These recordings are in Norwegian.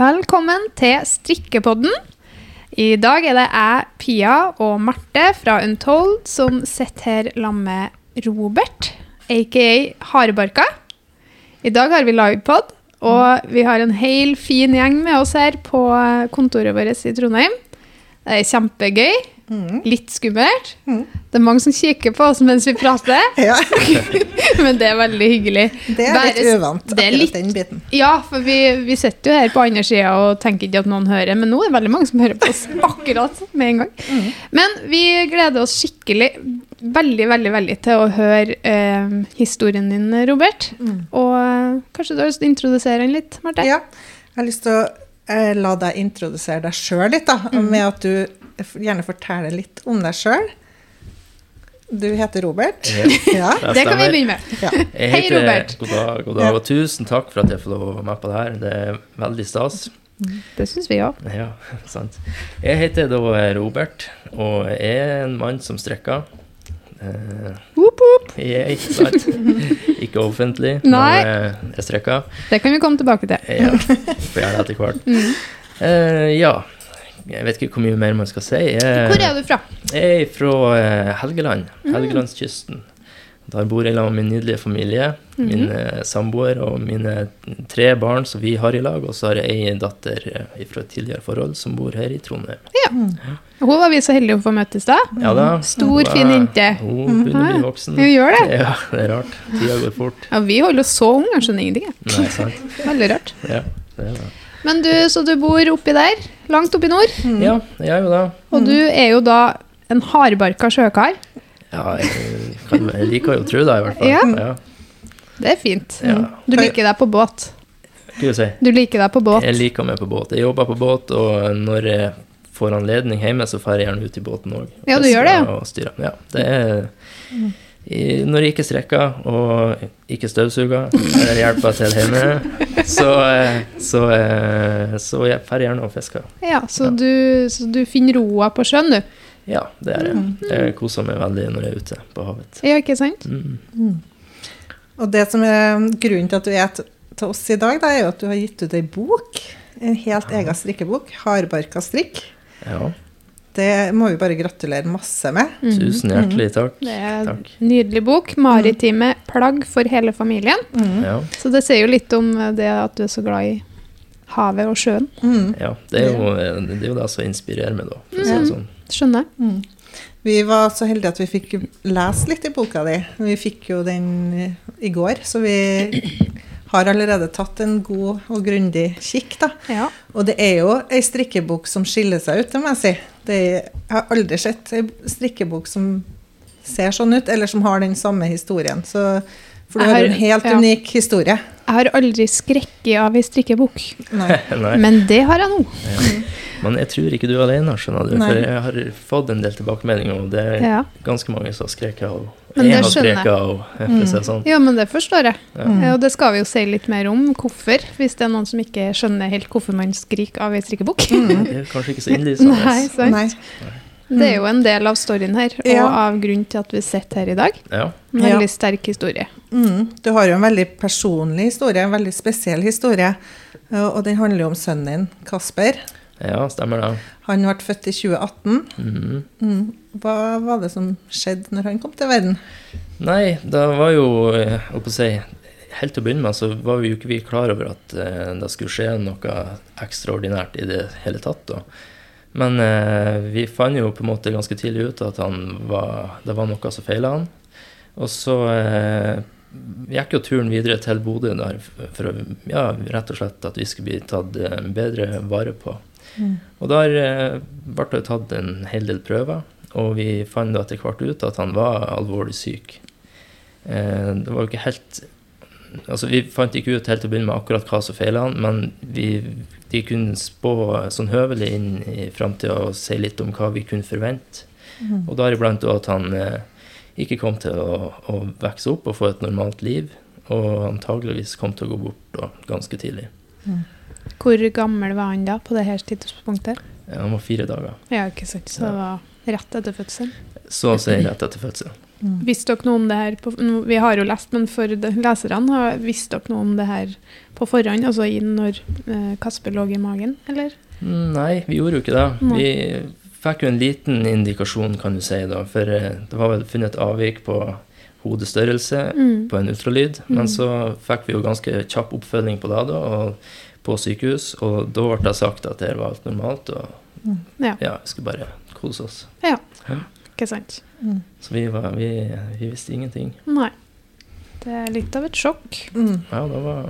Velkommen til Strikkepodden. I dag er det jeg, Pia og Marte fra Untold som sitter her sammen med Robert, aka Harebarka. I dag har vi livepod, og vi har en hel fin gjeng med oss her på kontoret vårt i Trondheim. Det er kjempegøy. Litt skummelt. Det er mange som kikker på oss mens vi prater, Ja, men det er veldig hyggelig. det er litt Bare- uvant, det er litt- den biten. Ja, for vi, vi sitter jo her på andre sida og tenker ikke at noen hører, men nå er det veldig mange som hører på oss akkurat med en gang. Men vi gleder oss skikkelig, veldig, veldig, veldig til å høre eh, historien din, Robert. Og eh, kanskje du har lyst til å introdusere den litt, Marte? Ja, jeg har lyst til å eh, la deg introdusere deg sjøl litt, da, Mm. med at du gjerne fortelle litt om deg sjøl. Du heter Robert. Ja. Ja. Det kan vi begynne med. ja. Hei, Robert. God dag, god dag, og tusen takk for at jeg får lov å være med på det her. Det er veldig stas. Det syns vi òg. Ja, sant. Jeg heter da Robert, og jeg er en mann som strekker. Uh, Whoop, whoop. jeg er ikke sant. Ikke offentlig, Nei. men eh, jeg strekker. Det kan vi komme tilbake til. Ja, får gjøre det etter hvert. Mm. Uh, ja, jeg vet ikke hvor mye mer man skal si. Jeg, Hvor er du fra? Jeg er fra eh, Helgeland, Mm. Helgelandskysten. Der bor jeg sammen med min nydelige familie, Mhm. min eh, samboer og mine tre barn som vi har i lag. Og så har jeg ei datter eh, fra et tidligere forhold som bor her i Trondheim. Hun var vi så heldige å få møte i stad. Ja da. Stor, er- fin jente. Hun begynner å bli voksen. Hun gjør det. Ja, det er rart. Tida går fort. Ja, vi holder oss så unge, jeg skjønner ingenting. Nei, sant. Veldig rart. Ja, det er det. Men du, så du bor oppi der, langt oppi nord, Ja, jeg er jo da. og du er jo da en hardbarka sjøkar. Ja, jeg, kan, jeg liker jo å tro det, i hvert fall. Ja. ja. Det er fint. Ja. Du liker deg på båt. Hva si? Du liker deg på båt. Jeg liker meg på båt. Jeg jobber på båt, og når jeg får anledning hjemme, så drar jeg gjerne ut i båten òg. Ja, du gjør det, ja. Og. Ja, det er i, Når jeg ikke strekker og ikke støvsuger, eller hjelper til hjemme, så, eh, så, eh, så jeg drar gjerne og fisker. Ja, så, Ja. Du, så du finner roa på sjøen, du. Ja, det er jeg. Jeg koser meg veldig når jeg er ute på havet. Ja, ikke sant? Mm. Og det som er grunnen til at du er til oss i dag, da, er jo at du har gitt ut ei bok. En helt egen strikkebok. 'Hardbarka strikk'. Ja, Det må vi bare gratulere masse med. tusen hjertelig takk. Det er en Takk. nydelig bok. 'Maritime plagg for hele familien'. Ja, Så det sier jo litt om det at du er så glad i havet og sjøen. Mm. ja. Det er jo det, er jo det som inspirerer meg, da. For å si det sånn. Skjønner. Mm. Vi var så heldige at vi fikk lese litt i boka di. Vi fikk jo den i går, så vi har allerede tatt en god og grundig kikk. da. Ja. Og det er jo ei strikkebok som skiller seg ut, det må jeg si. Det er, jeg har aldri sett ei strikkebok som ser sånn ut, eller som har den samme historien. Så, for du har har- en helt ja. unik historie. Jeg har aldri skrekket av ei strikkebok, Nei. Nei. men det har jeg nå. Men jeg tror ikke du er alene, skjønner du. Nei. For jeg har fått en del tilbakemeldinger, og det er Ja. ganske mange som har skreket av. Men det skjønner jeg. si det sånn. Ja, men det forstår jeg. Ja. Ja, og det skal vi jo si litt mer om. Hvorfor, hvis det er noen som ikke skjønner helt hvorfor man skriker av ei strikkebok. Det er kanskje ikke så innlysende. Nei, sant? Nei. Det er jo en del av storyen her, og Ja. av grunnen til at vi sitter her i dag. Ja. En Ja. veldig sterk historie. Mm. Du har jo en veldig personlig historie, en veldig spesiell historie. Og og den handler jo om sønnen din, Kasper. ja, stemmer det. Han ble født i 2018. Mm. Mm. Hva var det som skjedde når han kom til verden? Nei, det var jo eh, å si, Helt til å begynne med så var vi jo ikke vi klar over at eh, det skulle skje noe ekstraordinært i det hele tatt. da. Men eh, vi fant jo på en måte ganske tidlig ut at han var, det var noe som feila han. Og så eh, gikk jo turen videre til Bodø der for ja, rett og slett at vi skulle bli tatt eh, bedre vare på. Og der eh, ble det tatt en hel del prøver, og vi fant etter hvert ut at han var alvorlig syk. Eh, det var jo ikke helt Altså, vi fant ikke ut helt til å begynne med akkurat hva som feilet han, men vi, de kunne spå sånn høvelig inn i framtida og si litt om hva vi kunne forvente. Og deriblant at han eh, ikke kom til å, å vokse opp og få et normalt liv, og antageligvis kom til å gå bort da, ganske tidlig. Hvor gammel var han da på det her tidspunktet? Ja, Han var fire dager. Ja, ikke sant. Så det var rett etter fødselen. Så å si rett etter fødselen. Mm. Visste dere noe om det her på, Vi har jo lest, men for leserne, visste dere noe om det her på forhånd? Altså når eh, Kasper lå i magen, eller? Nei, vi gjorde jo ikke det. Nei. Vi fikk jo en liten indikasjon, kan du si, da. For eh, det var vel funnet et avvik på hodestørrelse Mm. på en ultralyd. Mm. Men så fikk vi jo ganske kjapp oppfølging på det da, og på sykehus. Og da ble det sagt at det var alt normalt, og Ja. ja, vi skulle bare kose oss. Ja, Ikke sant? Mm. Så vi, var, vi, vi visste ingenting. Nei. Det er litt av et sjokk. Mm. Ja, det var,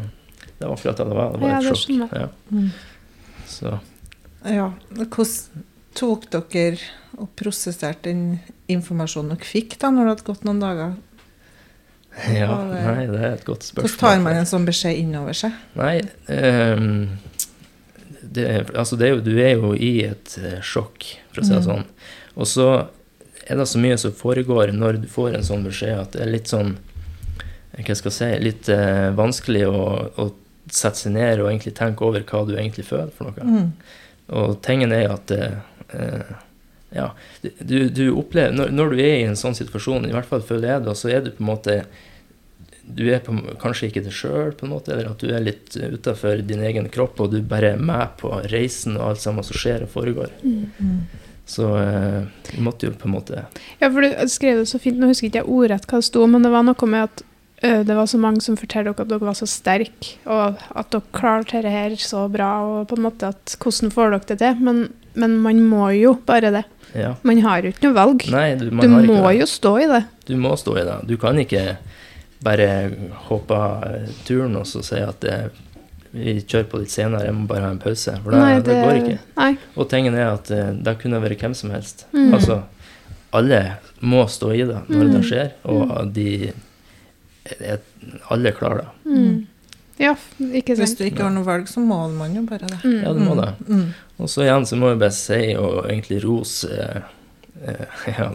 det var akkurat det det var. Det var Ja, et sjokk. Ja. Mm. Så Ja. Hvordan tok dere og prosesserte den informasjonen dere fikk da, når det hadde gått noen dager? Ja, nei, det er et godt spørsmål. Hvordan tar man en sånn beskjed innover seg? Nei, um, det, altså det er jo, du er jo i et eh, sjokk, for å si det Mm. sånn. Og så er det så mye som foregår når du får en sånn beskjed, at det er litt sånn Hva skal jeg si Litt uh, vanskelig å, å sette seg ned og egentlig tenke over hva du egentlig føler for noe. Mm. Og tingen er at eh, eh, ja, du, du opplever når, når du er i en sånn situasjon, i hvert fall føler jeg det, så er du på en måte Du er på, kanskje ikke deg sjøl, på en måte, eller at du er litt utafor din egen kropp, og du bare er med på reisen og alt sammen som skjer og foregår. Mm. Så eh, du måtte jo på en måte Ja, for du skrev det så fint, nå husker ikke jeg ordrett hva det sto, men det var noe med at ø, det var så mange som fortalte dere at dere var så sterke, og at dere klarte dette her så bra, og på en måte at hvordan får dere det til? Men, men man må jo bare det. Ja. Man har jo ikke noe valg. Nei, du, Du må jo stå i det. Du må stå i det. Du kan ikke bare hoppe av eh, turen og så si at det, vi kjører på litt senere, jeg må bare ha en pause. For det, det går ikke. Nei. Og tingen er at eh, det kunne vært hvem som helst. Mm. Altså, alle må stå i det når Mm. det skjer, og de er, Alle klarer det. Mm. Ja, ikke sant. Hvis du ikke har noe valg, så må man jo bare det. Mm. Ja, du må det. Mm. Og så igjen så må jeg bare si og egentlig rose eh, eh, ja,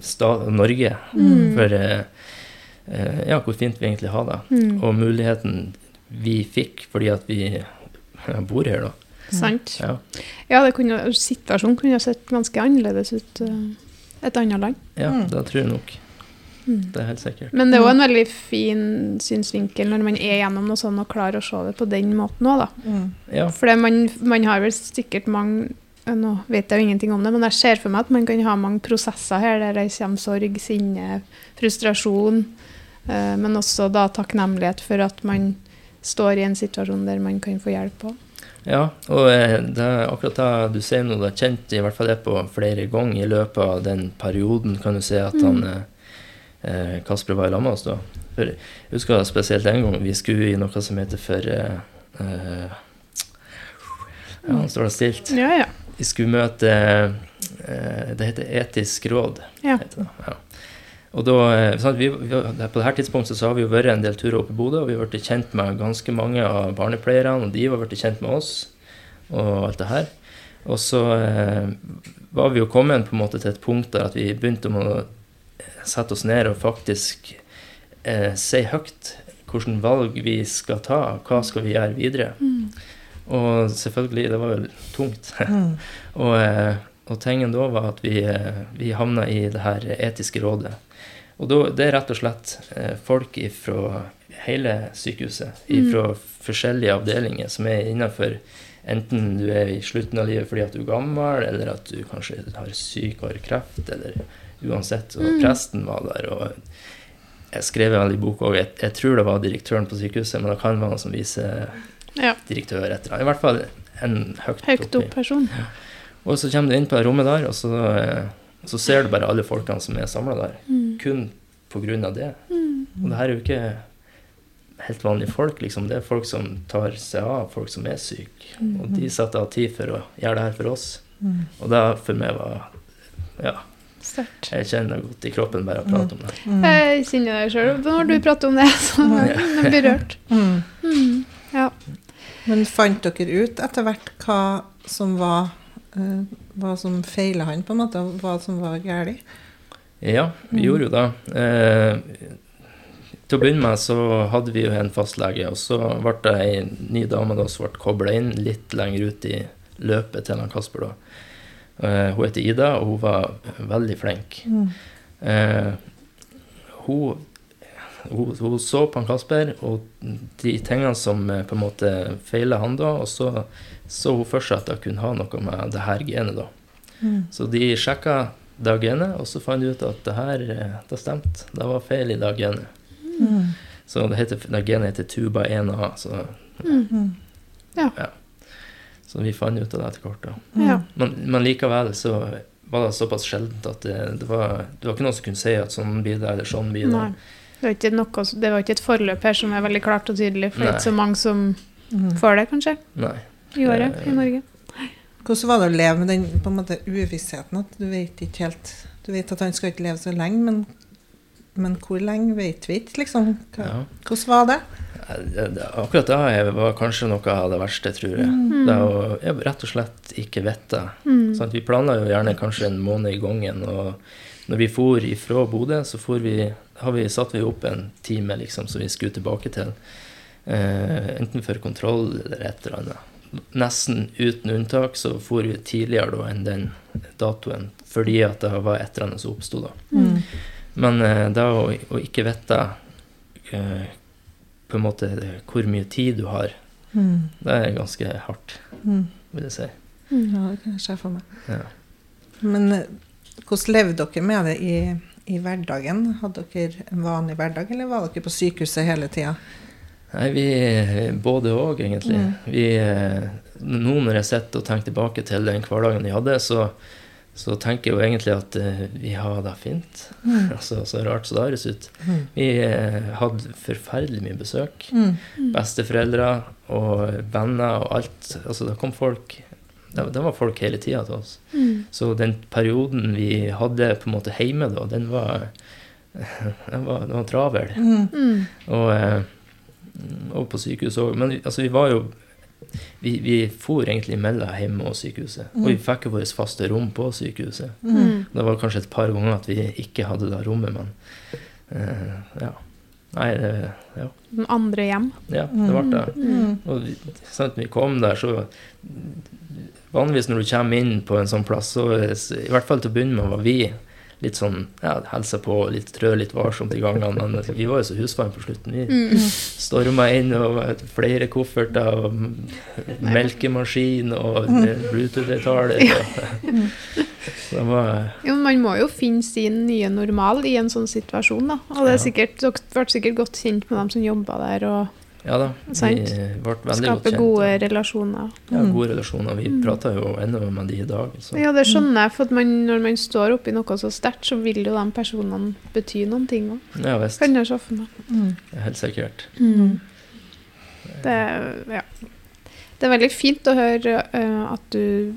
sta, Norge Mm. for eh, eh, ja, hvor fint vi egentlig har det. Mm. Og muligheten vi fikk fordi at vi bor her, da. Sant. Ja, Ja, det kunne, situasjonen kunne sett ganske annerledes ut et annet land. ja Mm. det tror jeg nok. Mm. Det er helt sikkert. Men det er òg en veldig fin synsvinkel når man er gjennom noe sånt og klarer å se det på den måten òg, da. Mm. Ja, For man, man har vel sikkert mange Nå vet jeg jo ingenting om det, men jeg ser for meg at man kan ha mange prosesser her der det kommer sorg, sinne, frustrasjon, eh, men også da takknemlighet for at man står i en situasjon der man kan få hjelp òg. ja og eh, det er akkurat det du sier nå, det er kjent i hvert fall det på flere ganger i løpet av den perioden, kan du si at han eh, eh, Kasper var i lag med oss da. For jeg husker spesielt en gang vi skulle i noe som heter for eh, eh, Ja, nå står det stilt. Ja, ja. Vi skulle møte eh, Det heter Etisk råd. Ja. Heter det, ja. Og da, eh, sant, vi, vi, På dette tidspunktet så har vi jo vært en del turer opp i Bodø, og vi har blitt kjent med ganske mange av barnepleierne, og de har blitt kjent med oss, og alt det her. Og så eh, var vi jo kommet på en måte til et punkt der at vi begynte å sette oss ned og faktisk eh, si høyt hvilke valg vi skal ta, hva skal vi gjøre videre. Mm. Og selvfølgelig, det var jo tungt. Mm. Og, eh, og tingen da var at vi, eh, vi havna i det her etiske rådet. Og da, det er rett og slett eh, folk fra hele sykehuset, Mm. fra forskjellige avdelinger, som er innafor enten du er i slutten av livet fordi at du er gammel, eller at du kanskje har syk og har kreft, eller uansett. Og Mm. presten var der. og jeg skrev vel i boka òg, jeg, jeg tror det var direktøren på sykehuset, men det kan være noen som viser ja. direktør etter ham. I hvert fall en høyt, Høyt opp person. Og så kommer du inn på det rommet der, og så, eh, så ser du bare alle folkene som er samla der. Mm. Kun av det. Mm. Og det her er jo ikke helt vanlige folk, liksom. Det er folk som tar seg av folk som er syke. Og de setter av tid for å gjøre det her for oss. Mm. Og det for meg var Ja, Sterkt. jeg kjenner det godt i kroppen bare å prate om det. Mm. Jeg kjenner det sjøl når du prater om det, så jeg blir rørt. Mm. Mm. Ja. Men fant dere ut etter hvert hva som var uh, Hva som feila han, på en måte, og hva som var galt? Ja, vi Mm. gjorde jo det. Eh, til å begynne med så hadde vi jo en fastlege, og så ble det ei ny dame da som ble kobla inn litt lenger ut i løpet til han Kasper. da. Eh, hun heter Ida, og hun var veldig flink. Mm. Eh, hun, hun, hun så på han Kasper og de tingene som eh, på en måte feila han da, og så så hun for seg at det kunne ha noe med det her genet, da. Mm. Så de sjekka det genet, og så fant de ut at det her det stemte. Det var feil i det genet. Mm. Så det, heter, det genet heter tuba 1A. Så, Mm. Så vi fant ut av det etter hvert. Ja. Men, men likevel så var det såpass sjeldent at det, det, var, det var ikke noen som kunne si at sånn blir det, eller sånn blir det. Det var, ikke noe, det var ikke et forløp her som er veldig klart og tydelig, for det er ikke så mange som Mm. får det, kanskje, Nei. i året i Norge. Hvordan var det å leve med den på en måte uvissheten? At du vet ikke helt Du vet at han skal ikke leve så lenge, men, men hvor lenge vet vi ikke, liksom. Hva, Ja. Hvordan var det? Akkurat det er- var kanskje noe av det verste, tror jeg. Mm. Det å jeg rett og slett ikke vite. Mm. Sånn, Vi planla jo gjerne kanskje en måned i gangen. Og når vi for ifra Bodø, så for vi, har vi, satt vi opp en time liksom, som vi skulle tilbake til. Eh, enten for kontroll eller et eller annet. Nesten uten unntak så for vi tidligere da enn den datoen, fordi at det var et eller annet som oppsto da. Mm. Men eh, da å, å ikke vite eh, på en måte hvor mye tid du har, Mm. det er ganske hardt, Mm. vil jeg si. Mm. Ja, det kan jeg se for meg. Ja. Men eh, hvordan levde dere med det i, i hverdagen? Hadde dere en vanlig hverdag, eller var dere på sykehuset hele tida? Nei, vi både òg, egentlig. Mm. Vi, nå når jeg sitter og tenker tilbake til den hverdagen vi hadde, så, så tenker jeg jo egentlig at uh, vi har det fint. Mm. Altså, så rart som det høres ut. Mm. Vi uh, hadde forferdelig mye besøk. Mm. Besteforeldre og venner og alt. Altså, det kom folk Det, det var folk hele tida til oss. Mm. Så den perioden vi hadde på en måte hjemme da, den var Den var, den var travel. Mm. Mm. Og, eh, og på sykehus òg. Men altså, vi var jo Vi, vi for egentlig mellom hjemme og sykehuset. Og vi fikk jo vårt faste rom på sykehuset. Mm. Det var kanskje et par ganger at vi ikke hadde det rommet, men uh, ja. Nei, det, ja. Den andre hjem. ja, det ble det. Mm. Og vi, sant, når vi kom der, så Vanligvis når du kommer inn på en sånn plass, så i hvert fall til å begynne med var vi litt sånn ja, hilsa på, litt trø litt varsomt i gangene. Men vi var jo så husvarme på slutten. Vi Mm. storma inn og flere kofferter og melkemaskin og Bluetooth-høyttaler. Jo, man må jo finne sin nye normal i en sånn situasjon, da. Og det er Ja. sikkert, dere ble sikkert godt kjent med dem som jobba der, og Ja da, vi ble veldig godt skape kjent. gode relasjoner. Ja, gode relasjoner. Vi prater jo ennå med de i dag. Så. Ja, det skjønner jeg, for at man, når man står oppi noe så sterkt, så vil jo de personene bety noen ting òg. Ja visst. Kan jeg se for meg. Mm. Helt sikkert. Det, ja. det er veldig fint å høre uh, at du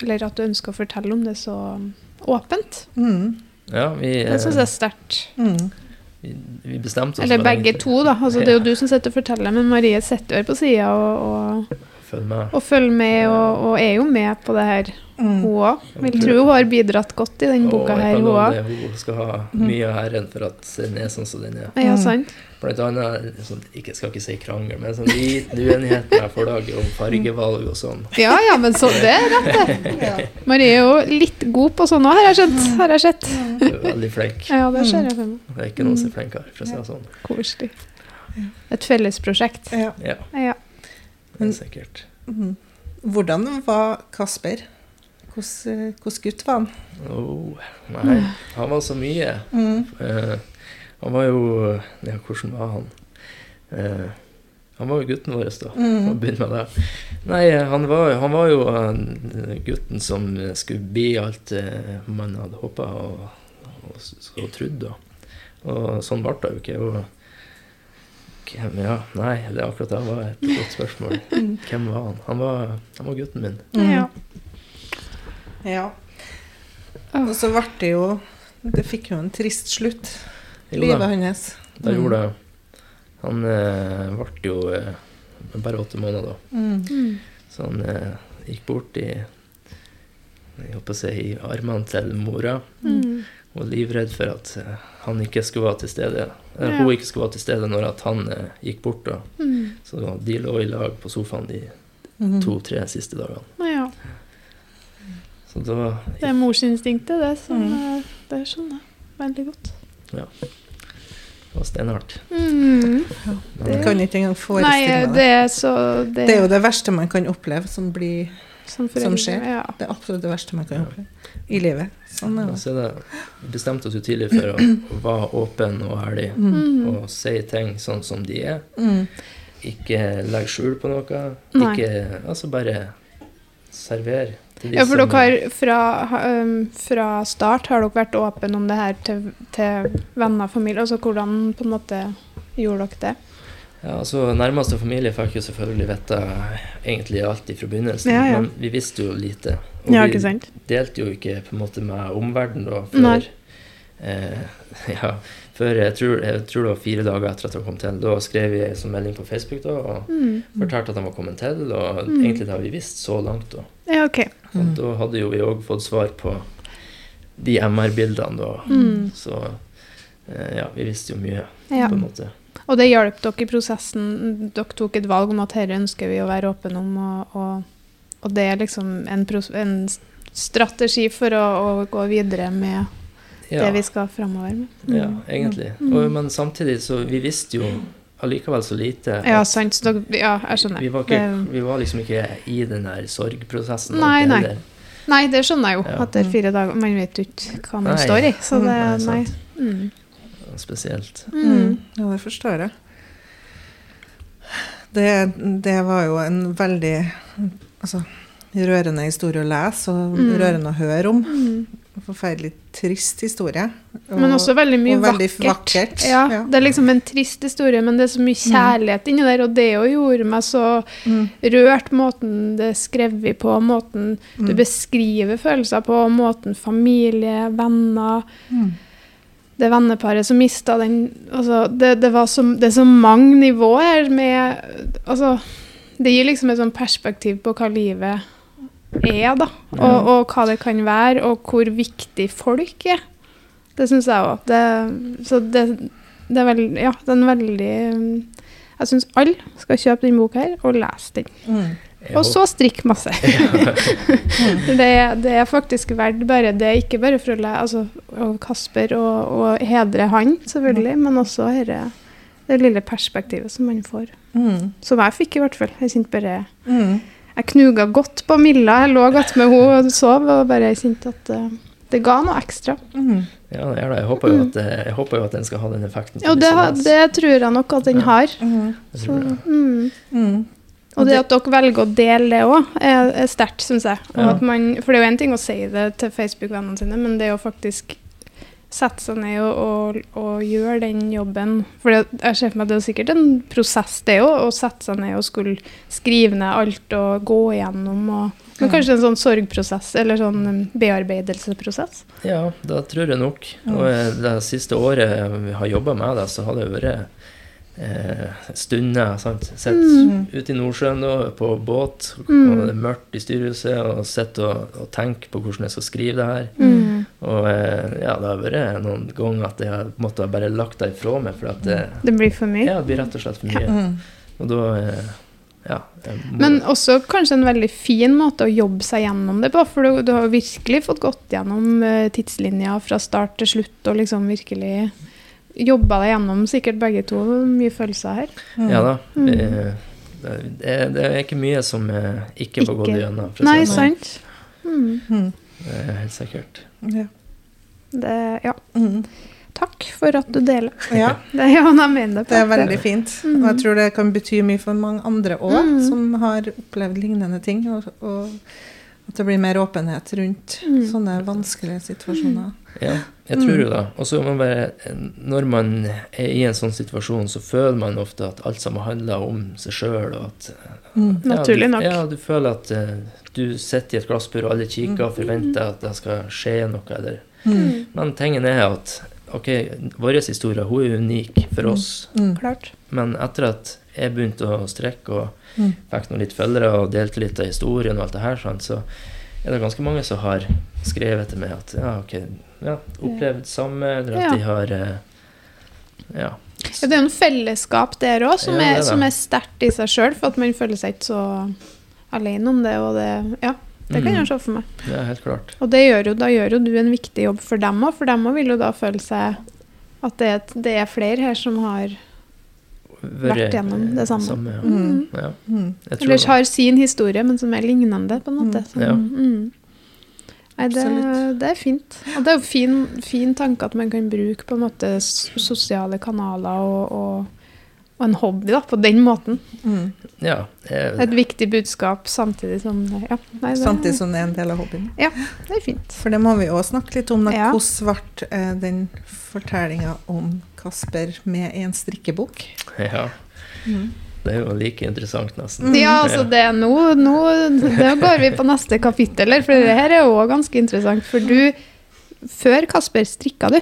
Eller at du ønsker å fortelle om det så åpent. Mm. Ja, vi, Det syns jeg er sterkt. Mm. Vi, bestemte oss Eller begge egentlig- to, da. Altså, det er jo du som sitter og forteller, men Marie sitter jo her på sida og, og, følger med. og følger med, og, og er jo med på det her, Mm. hun òg. Vil tro hun har bidratt godt i den boka Og her, hun òg. Hun skal ha mye av æren for at den er sånn som den er. Ja, Mm. sant? Blant annet, sånn, ikke, skal ikke si krangel, men sånn liten uenighet med forlaget om fargevalg og sånn. Ja ja, men så det er rett, det. Ja. Marie er jo litt god på sånn òg, har jeg skjønt. Har jeg sett. Veldig flink. Ja, det ser jeg for meg. Det er ikke noen som er flinkere, for å si det sånn. Koselig. Et fellesprosjekt. Ja. Ja, Ja. det er sikkert. Mm. Hvordan var Kasper? Hvordan, eh, gutt var han? Oh, nei, han var så mye. Mm. Uh, han var jo Ja, hvordan var han? Uh, han var jo gutten vår, da. Mm. Å begynne med det. Nei, han var, han var jo gutten som skulle bli alt man hadde håpa og, og, og trodd. Da. Og sånn ble det jo ikke. Og hvem, ja, nei, det er akkurat det var et godt spørsmål. Hvem var han? Han var, han var gutten min. ja. Ja. Og så ble det jo Det fikk jo en trist slutt, Jo livet da, hans. det gjorde det. Han eh, ble jo eh, bare åtte måneder da. Mm. Mm. Så han eh, gikk bort i jeg håper å si, i armene til mora. Mm. Var livredd for at eh, han ikke skulle være til stede. Ja. hun ikke skulle være til stede når at han eh, gikk bort. da. Mm. Så de lå i lag på sofaen de Mm. to-tre siste dagene. Ja. Så da Det er morsinstinktet, det. Som, Mm. eh, det skjønner jeg veldig godt. Ja. Det var steinhardt. Mm. Ja. Det kan ikke engang forestille meg det Det, Det er jo det verste man kan oppleve som blir som, som skjer. Ja. det absolutt det verste man kan oppleve i livet. Sånn er det. er det, vi bestemte oss jo tidlig for å, å være åpen og ærlig Mm. og si ting sånn som de er. Mm. Ikke legg skjul på noe. Nei. Ikke Altså bare server de Ja, for dere har fra, um, fra start har dere vært åpne om det her til, til venner og familie. Altså hvordan på en måte gjorde dere det? Ja, altså Nærmeste familie fikk jo selvfølgelig vite egentlig alt fra begynnelsen, Ja, ja. men vi visste jo lite. Og Ja, vi delte jo ikke på en måte med omverdenen da, før eh, Ja, før jeg tror, jeg tror det var fire dager etter at han kom til. Da skrev vi en sånn melding på Facebook da, og Mm. fortalte at han var kommet til, og Mm. egentlig det har vi visst så langt. da. Ja, OK. Og Mm. da hadde jo vi òg fått svar på de MR-bildene, da. Mm. Så eh, ja, vi visste jo mye, på en måte. Og det hjalp dere i prosessen? Dere tok et valg om at dette ønsker vi å være åpne om, og, og, og det er liksom en, pros- en strategi for å, å gå videre med Ja. det vi skal framover med? Mm. Ja, egentlig. Mm. Og, men samtidig så vi visste jo allikevel så lite. Ja, sant. Så dere, ja, jeg skjønner. vi, var ikke, vi var liksom ikke i den der sorgprosessen. Nei, nei. heller. Nei, det skjønner jeg jo. Ja. Etter fire dager. Man vet jo ikke hva man Nei. står i. Så det Nei, Nei. Mm. Spesielt. Mm. Mm. Ja, det forstår jeg. Det, det var jo en veldig altså, rørende historie å lese og Mm. rørende å høre om. Mm. Forferdelig trist historie. Og- Men også veldig mye og veldig vakkert. vakkert, Ja, ja. Det er liksom en trist historie, men det er så mye kjærlighet inni der, og det jo gjorde meg så mm, rørt. Måten det er skrevet på, måten du Mm. beskriver følelser på, måten familie, venner mm. Det venneparet som mista den altså, det, det, var så, det er så mange nivåer med Altså, det gir liksom et sånn perspektiv på hva livet er, da. Og, og hva det kan være, og hvor viktig folk er. Det syns jeg òg. Så det, det er veldig Ja, det er en veldig Jeg syns alle skal kjøpe den boka her, og lese den. Mm. Og så strikk masse. det, det er faktisk verdt bare Det er ikke bare for å le, altså, og Kasper og, og hedre han, selvfølgelig, men også herre, det lille perspektivet som man får. Mm. Som jeg fikk, i hvert fall. Jeg kjente bare Mm. Jeg knuga godt på Milla. Jeg lå godt med henne og sov, og bare kjente at uh, det ga noe ekstra. Mm. Ja, det. Jeg håper, jo at, eh, jeg håper jo at den skal ha den effekten. som det, det tror jeg nok at den Ja. har. Mm. Så, mm. Og det at dere velger å dele det òg, er, er sterkt, syns jeg. Og Ja. at man, for det er jo én ting å si det til Facebook-vennene sine, men det er jo faktisk sette seg ned og, og, og gjøre den jobben For det, jeg ser for meg at det er sikkert en prosess, det òg, å sette seg ned og skulle skrive ned alt og gå igjennom. Og, men kanskje en sånn sorgprosess, eller sånn um, bearbeidelsesprosess. Ja, det tror jeg nok. Og det siste året vi har jobba med det, så har det vært eh, stunder. sant? Sett Mm. ute i Nordsjøen da, på båt, Mm. og det er mørkt i styrehuset, og sitter og, og tenke på hvordan jeg skal skrive det her. Mm. Og eh, ja, det har vært noen ganger at jeg har måttet bare lagt det ifra meg, for at det, Det blir for mye. ja, det blir rett og slett for mye. Ja. Og da eh, ja. Men også kanskje en veldig fin måte å jobbe seg gjennom det på. For du, du har virkelig fått gått gjennom uh, tidslinja fra start til slutt og liksom virkelig jobba deg gjennom sikkert begge to. Mye følelser her. Mm. Ja da. Mm. Det, Det, det er ikke mye som ikke får gått gjennom. Nei, sånn. sant? Mm. Mm. Det er helt sikkert. Ja. Det, ja. Mm. Takk for at du deler. ja. Det, ja, jeg mener det. Det er veldig fint. Mm. Og jeg tror det kan bety mye for mange andre òg, Mm. som har opplevd lignende ting. Og, og det blir mer åpenhet rundt Mm. sånne vanskelige situasjoner. Ja, jeg tror jo det. Og så man bare Når man er i en sånn situasjon, så føler man ofte at alt sammen handler om seg sjøl, Mm. ja, Naturlig du, nok. Ja, du føler at uh, du sitter i et glassbur, og alle kikker og forventer at det skal skje noe, eller Mm. Men tingen er at ok, vår historie hun er unik for oss, Mm. Klart. Men etter at jeg begynte å strekke og Mm. fikk noen litt følgere og delte litt av historien og alt det her, sånn, så er det ganske mange som har skrevet til meg at ja, ok, ja, opplevd samme, eller at Ja. de har eh, ja. Ja, det er jo en fellesskap der òg, som, Ja, som er sterkt i seg sjøl, for at man føler seg ikke så alene om det. Og det ja, det kan Mm. jeg se for meg. Er helt klart. Og det gjør jo, da gjør jo du en viktig jobb for dem òg, for dem òg vil jo da føle seg At det det er flere her som har Vært gjennom det samme. ja. Mm. Ja, Mm. jeg tror Eller det. har sin historie, men som er lignende, på en måte. Som, Ja. mm. Nei, det, det er fint. Og det er jo fin, fin tanke at man kan bruke på en måte sosiale kanaler og, og, og en hobby da, på den måten. Mm. Ja, jeg, Et viktig budskap samtidig som ja, nei, det, Samtidig som det er en del av hobbyen. Ja, det er fint. For det må vi òg snakke litt om. Da. Ja. Hvordan ble eh, den fortellinga om Kasper med en strikkebok? ja. Mm. Det er jo like interessant, nesten. Ja, altså det er nå, nå Da går vi på neste kapittel, for det her er jo også ganske interessant. For du Før Kasper strikka du.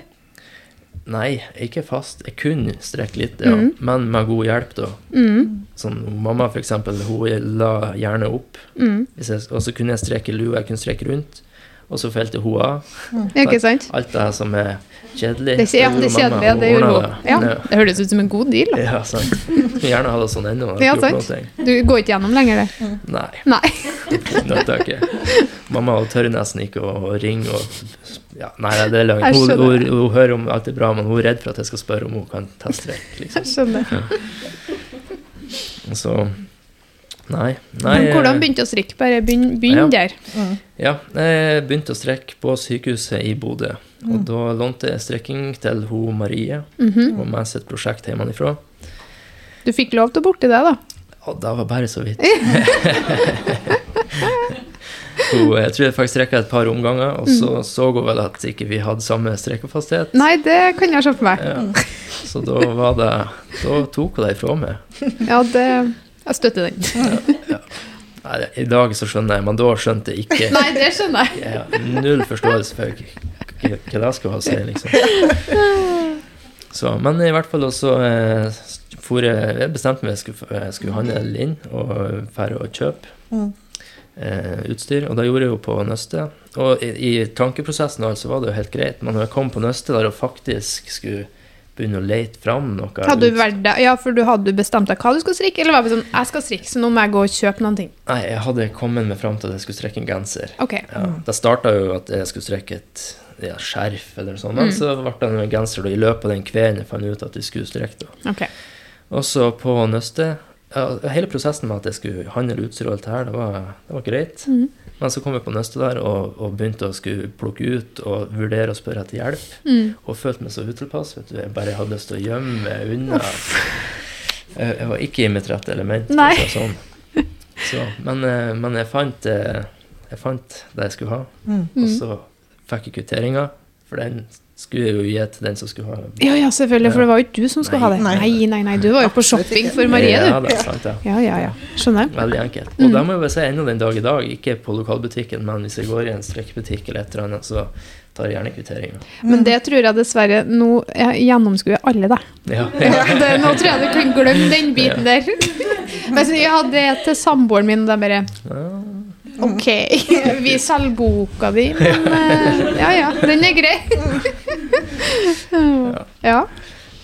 Nei, ikke fast. Jeg kunne strekke litt, ja. mm. Men med god hjelp, da. Mm, Sånn, mamma, for eksempel, hun la gjerne opp. mm. Jeg, og så kunne jeg strekke lue, jeg kunne strekke rundt. Og så felte hun av. Ikke sant? Alt det her som er kjedelig. Det, er ja, det er mamma, det gjorde hun. Ja, det høres ut som en god deal. da. Ja, sant. Skulle gjerne ha det sånn ennå. Ja, sant. Du går ikke gjennom lenger, det? Nei, Nei. nøtter ikke. Mamma tør nesten ikke å, ringe og ja, Nei, det er løgn. Jeg Hun, hun, hun hører om alt er bra, men hun er redd for at jeg skal spørre om hun kan teststrekke. Liksom. Jeg skjønner. Så Nei. nei Men hvordan eh, begynte du å strikke? Bare begynn, begynn Ja. der. Mm. Ja, jeg begynte å strekke på sykehuset i Bodø. Og Mm. da lånte jeg strekking til hun Marie, Mhm. og med sitt prosjekt hjemmefra. Du fikk lov til å borti det, da? Ja, det var bare så vidt. hun, jeg tror jeg faktisk strekka et par omganger, og så Mm. så hun vel at ikke vi hadde samme strekefasthet. Nei, det kan jeg se for meg. Ja. Så da var det Da tok hun det ifra meg. Ja, det Jeg støtter den. Nei, I dag så skjønner jeg, men da skjønte jeg ikke. Nei, det skjønner jeg. Ja, null forståelse for hva jeg det skulle ha å si, liksom. Så, men i hvert fall også eh, for jeg, jeg bestemte meg for at jeg skulle handle inn og dra å kjøpe Mm. eh, utstyr, og det gjorde jeg jo på Nøstet. Og i, i tankeprosessen altså var det jo helt greit, men når jeg kom på Nøstet der og faktisk skulle begynne å lete fram noe Hadde du vært der, Ja, for du hadde bestemt deg hva du skulle strikke, eller var det sånn Jeg skal strikke, så nå må jeg gå og kjøpe noen ting. Nei, jeg hadde kommet meg fram til at jeg skulle strekke en genser. Ok. Ja, Det starta jo at jeg skulle strekke et ja, skjerf eller sånn, men Mm. så ble det en genser da, i løpet av den kvelden jeg fant ut at vi skulle strekke. da. ok. Og så på Nøstet ja, Hele prosessen med at jeg skulle handle utstyr og alt det her, det var, det var greit. Mhm. Men så kom jeg på neste der og, og begynte å skulle plukke ut og vurdere å spørre etter hjelp. Mm. Og følte meg så utilpass. vet du. Jeg bare hadde lyst til å gjemme meg unna. Jeg, jeg var ikke i mitt rette element. Nei. Sånn. Så, men, eh, men jeg fant, eh, jeg fant det jeg skulle ha. Mm. Og så fikk jeg kvitteringa, for den skulle jeg jo gi til den som skulle ha den. Ja, ja, selvfølgelig, for det var jo ikke du som skulle ha det. Nei. Nei, nei, nei, du var jo på shopping for Marie, Ja, det er sant, ja. Ja, ja, ja. Skjønner. Veldig enkelt. Mm. Og det må jeg bare si ennå den dag i dag, ikke på lokalbutikken, men hvis jeg går i en strekkebutikk eller et eller annet, så tar jeg gjerne kvitteringa. Men det tror jeg dessverre Nå jeg gjennomskuer alle deg. Ja. Ja, det, nå tror jeg du kan glemme den biten der. Men jeg hadde det til samboeren min, og de bare Ja. OK, vi selger boka di, men eh, ja ja, den er grei. Ja.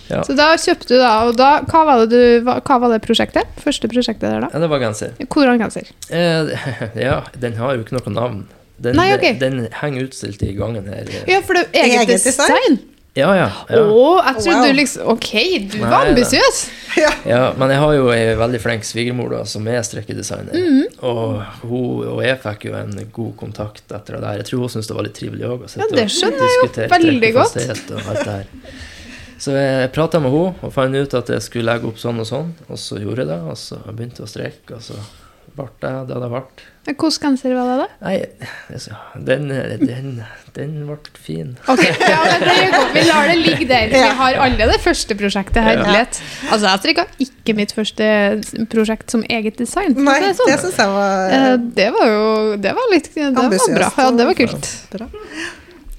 Ja. Så da kjøpte du, da. Og da, hva var det, du, hva, var det prosjektet? Første prosjektet der, da? ja, det var genser. Hvordan genser? Eh, ja, den har jo ikke noe navn. Den, Nei, ok. den henger utstilt i gangen her. Ja, for det er eget, Eget design? design. Ja, ja. ja. Oh, jeg trodde Wow. du liksom OK, du Nei, var ambisiøs. ja men jeg har jo ei veldig flink svigermor da, som er strekkedesigner. Mhm. Og hun og jeg fikk jo en god kontakt etter det der. Jeg tror hun syntes det var litt trivelig òg. Ja, det skjønner jeg jo veldig godt. Og alt det her. Så jeg prata med henne og fant ut at jeg skulle legge opp sånn og sånn. Og så gjorde jeg det, og så begynte jeg å strekke, og så ble det det det ble. Hvilken genser var det, da? Nei, altså, den, den, den ble fin. Ok, ja, men det er godt. Vi lar det ligge der. Vi har alle det første prosjektet her. Ja. Altså, jeg strikka ikke mitt første prosjekt som eget design. Nei, det, sånn. det syns jeg var Eh, Det var jo Det var litt Det var bra. Ja, det var kult. bra.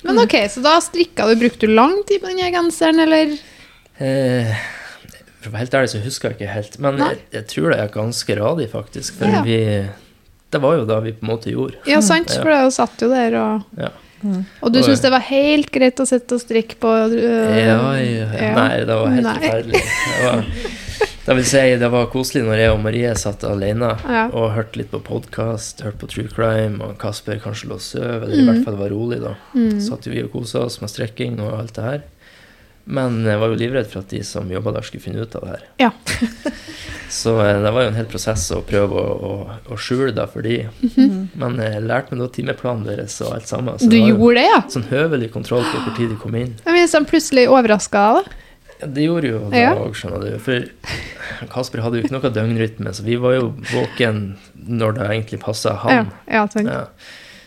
Men ok, så da strikka du Brukte du lang tid på den genseren, eller? Eh, for å være helt ærlig så husker jeg ikke helt. Men jeg, jeg tror det er ganske radig, faktisk. For Ja. vi Det var jo da vi på en måte gjorde. Ja, sant, Ja. for det satt jo der, og Ja. Og du syntes det var helt greit å sitte og strikke på uh, Ja, ja, ja. Nei, det var helt Nei. forferdelig. Det, var, det vil si, det var koselig når jeg og Marie satt alene Ja. og hørte litt på podkast, hørte på True Crime, og Kasper kanskje lå og sov, eller i Mm. hvert fall var rolig, da. Mm. Satt jo vi og kosa oss med strekking og alt det her. Men jeg var jo livredd for at de som jobba der, skulle finne ut av det her. Ja. Så eh, det var jo en hel prosess å prøve å, å, å skjule det for de. Men jeg lærte meg da timeplanen deres og alt sammen. Så Du det var gjorde det, ja? sånn høvelig kontroll på hvor tid de kom inn. Men blir sånn plutselig overraska. Ja, det gjorde jo det Ja. òg, skjønner du. For Kasper hadde jo ikke noe døgnrytme, så vi var jo våken når det egentlig passa han. Ja, ja. Ja.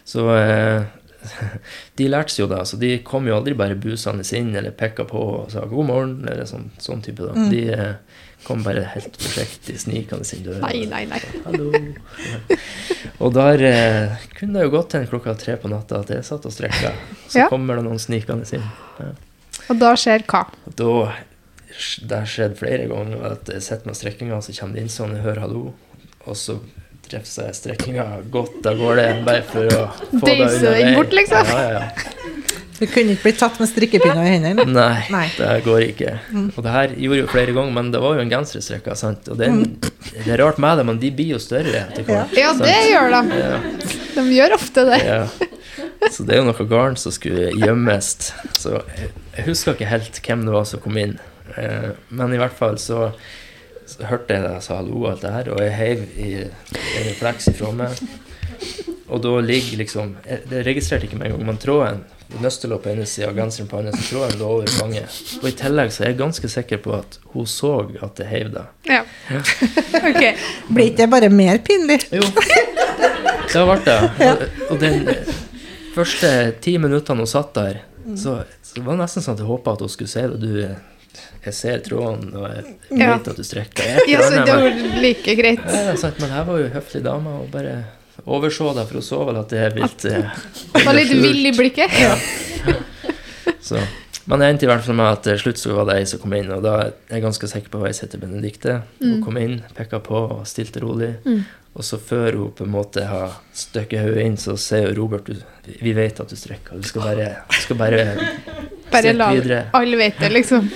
Så eh, de lærte seg jo det. Så de kom jo aldri bare busende inn eller pekka på og sa 'god morgen', eller sånn, sånn type. da. De eh, kom bare helt forsiktig snikende inn døra. Nei, nei, nei. Hallo. Og der eh, kunne det jo gått til klokka tre på natta at jeg satt og strekka. Så Ja. kommer det noen snikende inn. Ja. Og da skjer hva? Da Det har skjedd flere ganger at jeg sitter med strekkinga, så kommer det inn sånn, jeg hører hallo, og så strekkinga godt av gårde bare for å få det Deise unna den veien. bort, liksom? Ja, ja, ja. Du kunne ikke blitt tatt med strikkepinner i hendene? Nei, Nei. det går ikke. Og det her gjorde jeg jo flere ganger, men det var jo en genserstrekke, sant. Og den, det er rart med det, men de blir jo større etter hvert. Ja, det sant? gjør de. Ja. De gjør ofte det. Ja. Så det er jo noe garn som skulle gjemmes. Så jeg, jeg husker ikke helt hvem det var som kom inn. Eh, men i hvert fall så, så hørte jeg deg sa hallo og alt det her, og jeg heiv i en refleks ifra meg. Og da ligger liksom Jeg det registrerte ikke med en gang, men tråden Nøstelå på ene sida genseren på andre, så tråden lå over fanget. Og i tillegg så er jeg ganske sikker på at hun så at jeg heiv det. Ja. okay. Blir ikke det bare mer pinlig? Jo, det ble det. Og, og den første ti minuttene hun satt der, så, så var det nesten sånn at jeg håpa at hun skulle si det. Du, jeg ser tråden, og jeg Ja. vet at du strekker. deg. Ja, så det var like greit. ja, sant, men her var jo høflig dame og bare overså deg, for hun så vel at det er litt eh, Var litt vill i blikket. Så. Men det endte i hvert fall med at til slutt så var det ei som kom inn, og da er jeg ganske sikker på hva jeg heter Benedikte. Hun kom inn, pekka på og stilte rolig. Og så før hun på en måte har støkket hodet inn, så sier hun Robert du, vi vet at du strekker, du skal bare, du skal bare Bare la videre. alle vite det, liksom.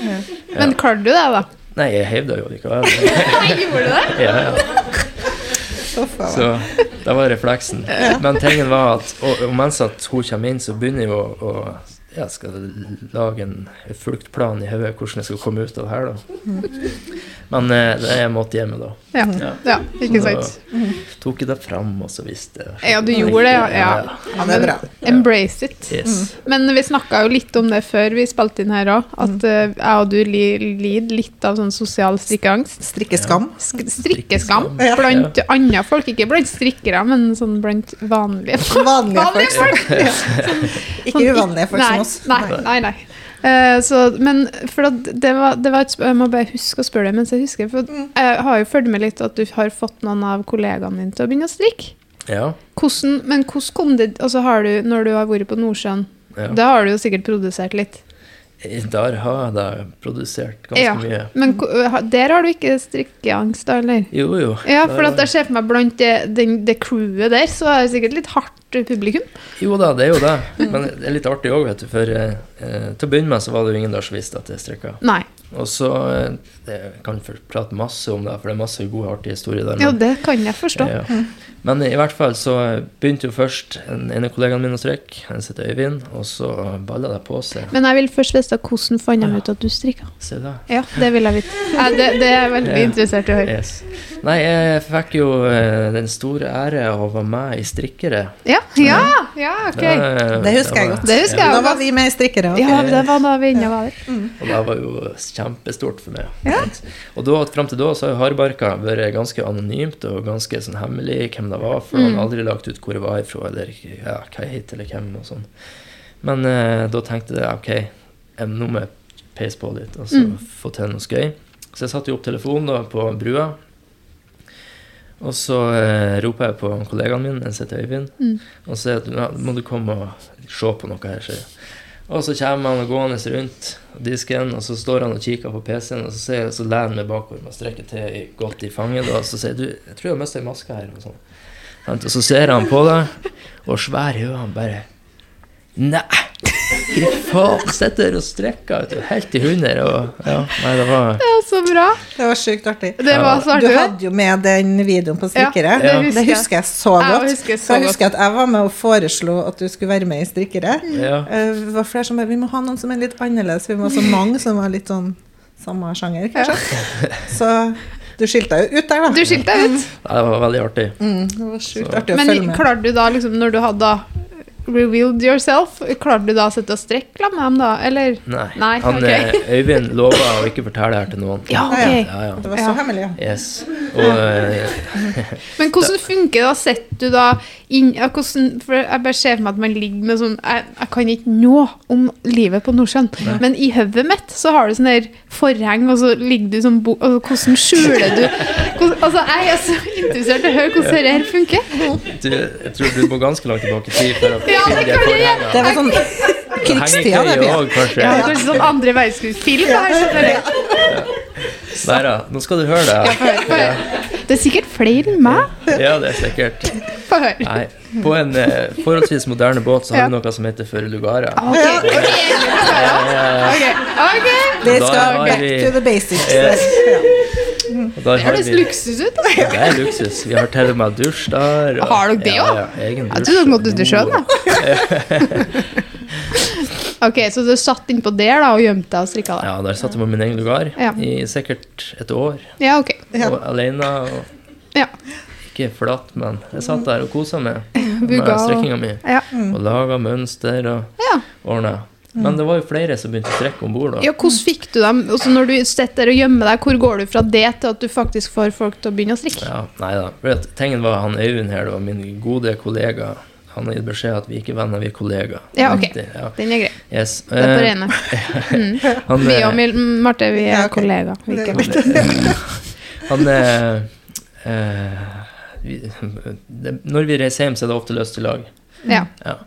Men klarte du det, da? Nei, jeg heiv det jo likevel. Gjorde du det? ja, ja. Så det var refleksen. Men tingen var at og, og mens at hun kommer inn, så begynner jeg å, å ja, skal lage en fluktplan i hodet hvordan jeg skal komme ut av det her, da. Men eh, det er jeg måtte hjemme, da. Ja. Ja. ja ikke Så sant? tok jeg det fram, og så visste jeg. Ja, du gjorde det, ja. ja. Ja, det er bra. Embrace it. Yes. Men vi snakka jo litt om det før vi spilte inn her òg, at eh, jeg og du lider litt av sånn sosial strikkeangst. Strikkeskam. Sk- Strikkeskam Ja. blant andre folk, ikke blant strikkere, men sånn blant vanlige folk. Vanlige Vanlige folk. Ja. Ikke uvanlige folk nei, som oss. Nei, nei, nei. Uh, så, men for at det var, det var et, Jeg må bare huske å spørre deg mens jeg husker. For Mm. jeg har jo fulgt med litt at du har fått noen av kollegaene dine til å begynne å strikke. Ja. Hvordan, men hvordan kom det altså har du, Når du har vært på Nordsjøen, ja. da har du jo sikkert produsert litt. Der har jeg da produsert ganske Ja. mye. Men der har du ikke strikkeangst, da, eller? Jo, jo. Ja, for at jeg ser for meg blant det, det, det crewet der, så er det sikkert litt hardt publikum. Jo da, det er jo det. Men det er litt artig òg, vet du. For eh, til å begynne med så var det jo ingen der som visste at jeg strikka. Nei. Og så eh, Jeg kan prate masse om det, for det er masse gode, artige historier der. Jo, men- det kan jeg forstå. Ja. Men i hvert fall så begynte jo først en ene kollegaen min å strikke. Han heter Øyvind. Og så balla det på seg. Men jeg vil først vite hvordan fant de ut at du strikka. Se da. Ja, det vil jeg vite. Ja, det, det er jeg veldig Ja. interessert i å høre. Yes. Nei, jeg fikk jo eh, den store ære av å være med i Strikkere. Ja, ja, ja ok. Det husker jeg var- godt. Det husker jeg Da var vi med i strikkere. Okay. Ja, det var da vi inne var der. Og det var jo kjempestort for meg. Ja. Og da, fram til da så har Hardbarka vært ganske anonymt og ganske sånn hemmelig hvem det var, for Mm. han har aldri lagt ut hvor jeg var ifra, eller ja, hva jeg het, eller hvem, og sånn. Men eh, da tenkte jeg ok, jeg, nå må jeg peise på litt, og så Mm. få til noe skøy. Så jeg satte jo opp telefonen da på brua, og så eh, roper jeg på kollegaen min, en Øyvind, Mm. og sier at ja, må du komme og se på noe her, sier jeg. Og så kommer han gående rundt disken, og så står han og kikker på PC-en, og så, ser jeg, så lener han meg bakover og strekker til godt i fanget, og så sier du, jeg tror jeg har mista ei maske her, og sånn. Og så ser han på deg, og svær i øynene bare, nei! Fy faen, sitter og strekker du, helt til hunder. Og, ja, nei, det var Ja, så bra. Det var sjukt artig. Det var så Du hadde jo med den videoen på strikkere. Ja, Ja. det Det husker jeg. husker jeg så Jeg godt. husker så jeg jeg godt. husker at jeg var med og foreslo at du skulle være med i strikkere. ja. Eh, Det var flere som bare Vi må ha noen som er litt annerledes. Vi må ha så mange som var litt sånn samme sjanger, kanskje. Så du skilte deg jo ut der, da. Du skilte deg ut. Ja, Det var veldig artig. Mm, det var sjukt artig å Men følge med. klarte du da, liksom, når du hadde revealed yourself, klarte du da å sette og strekke med ham, da, eller? Nei. Nei, Han, ok. eh, Øyvind lova å ikke fortelle det her til noen. Ja, okay. Ja, ja. Det var Ja. så hemmelig, ja. Yes. Og Men hvordan funker det da? Setter du da inn hvordan, For jeg bare ser for meg at man ligger med sånn Jeg, jeg kan ikke nå om livet på Nordsjøen, men i hodet mitt så har du sånn der forheng, og så ligger du sånn bo... Altså, hvordan skjuler du hvordan, Altså, jeg er så interessert i å høre hvordan dette her funker. du, jeg tror du må ganske langt tilbake i tid for å Ja, finne det forhenget. Det var sånn krigstida, det. Kanskje. Ja, kanskje sånn andre verdenskrigsfilm. skjønner du. Nei da, nå skal du høre det. Ja. Det er sikkert flere enn meg. Ja, det er sikkert. Nei, på en eh, forholdsvis moderne båt så har Ja. vi noe som heter for lugara. Ok, ok, ok. Da skal har back vi- to the basics. Yes. Ja. Og der Det har høres vi luksus ut. da. Det er luksus. Vi har til og med dusj der. og- Har dere det ja, også? Ja, egen Jeg dusj. trodde dere måtte ut i sjøen, da. Ok, så du satt innpå der da og gjemte deg og strikka deg? Ja, der satt jeg på min egen lugar Ja. i sikkert et år. Ja, ok. Ja. Og alene. Og Ja. ikke flatt, men jeg satt der og kosa meg med strikkinga mi. Ja. Og laga mønster og Ja. ordna. Men det var jo flere som begynte å strekke om bord. ja, hvordan fikk du dem? Også når du sitter og gjemmer deg, hvor går du fra det til at du faktisk får folk til å begynne å strikke? Ja, nei da. Tingen var han Øyvind her, da, min gode kollega. Han har gitt beskjed at vi ikke er venner, vi er kollegaer. Ja, ok. Det, ja. Den er grei. Yes. Det er på Eh, rene. Vi eh, og Mil- Marte, vi Ja, er kollegaer. Vi er er ikke. Han er eh, vi, det, Når vi reiser hjem, så er det ofte løst i lag. Ja. Ja.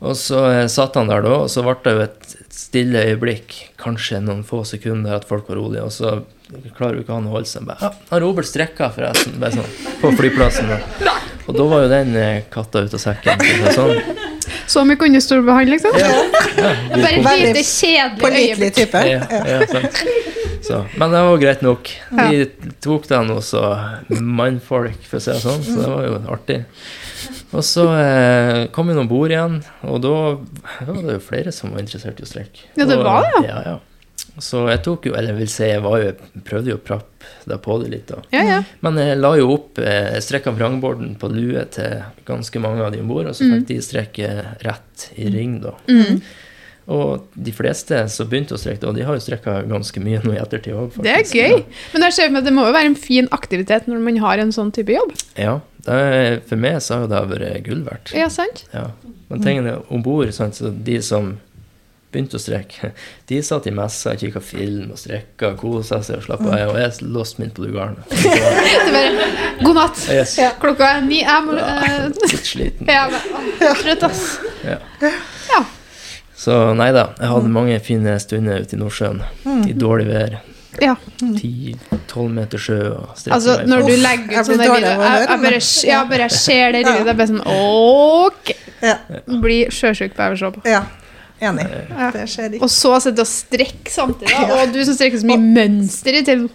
Og så eh, satt han der da, og så ble det jo et stille øyeblikk, kanskje noen få sekunder, at folk var rolige, og så klarer jo ikke han å holde seg. Bare, ja, han Robert strekka, forresten, bare sånn, på flyplassen. Da. Og da var jo den eh, katta ut av sekken. Sånn. Så mye understolbehandling, liksom? Ja, ja Bare et lite kjedelig øyeblikk. type. ja, ja, sant. Så, men det var greit nok. De tok den hos mannfolk, for å si det sånn, så det var jo artig. Og så eh, kom vi om bord igjen, og da var det jo flere som var interessert i å streike. Ja, det var det, ja. ja. ja. Så jeg tok jo, eller vil si, jeg var jo, prøvde jo å prappe deg på det litt. da. Ja, ja. Men jeg la jo opp eh, Jeg strekka vrangborden på lue til ganske mange av de om bord, og så fikk de strekke rett i ring, da. Mm. Og de fleste som begynte å strekke, og de har jo strekka ganske mye nå i ettertid òg, Det er gøy. Men der ser vi at det må jo være en fin aktivitet når man har en sånn type jobb. Ja. det er, for meg så har jo det vært gull verdt. Ja, sant? Ja. Men tingene om bord, så de som begynte å strekke, de satt i messa, kikka film og strekka, kosa seg og slappa av, og jeg låste min på lugaren. Det God natt. Yes. Klokka er ni. Jeg må eh, Litt sliten. Ja, men, trøtt, ass. Ja. Ja. Så nei da, jeg hadde mange fine stunder ute i Nordsjøen. I dårlig vær. Ja. 10-12 meter sjø Altså, meg når du legger ut sånne videoer Jeg, jeg bare, men- bare ser det Ja. Det er bare sånn OK! Ja. Blir sjøsjuk på å se på. ja. Enig. Ja. Det skjer ikke. Og så sitte og strekke samtidig. da. Og du som strekker så mye mønster i til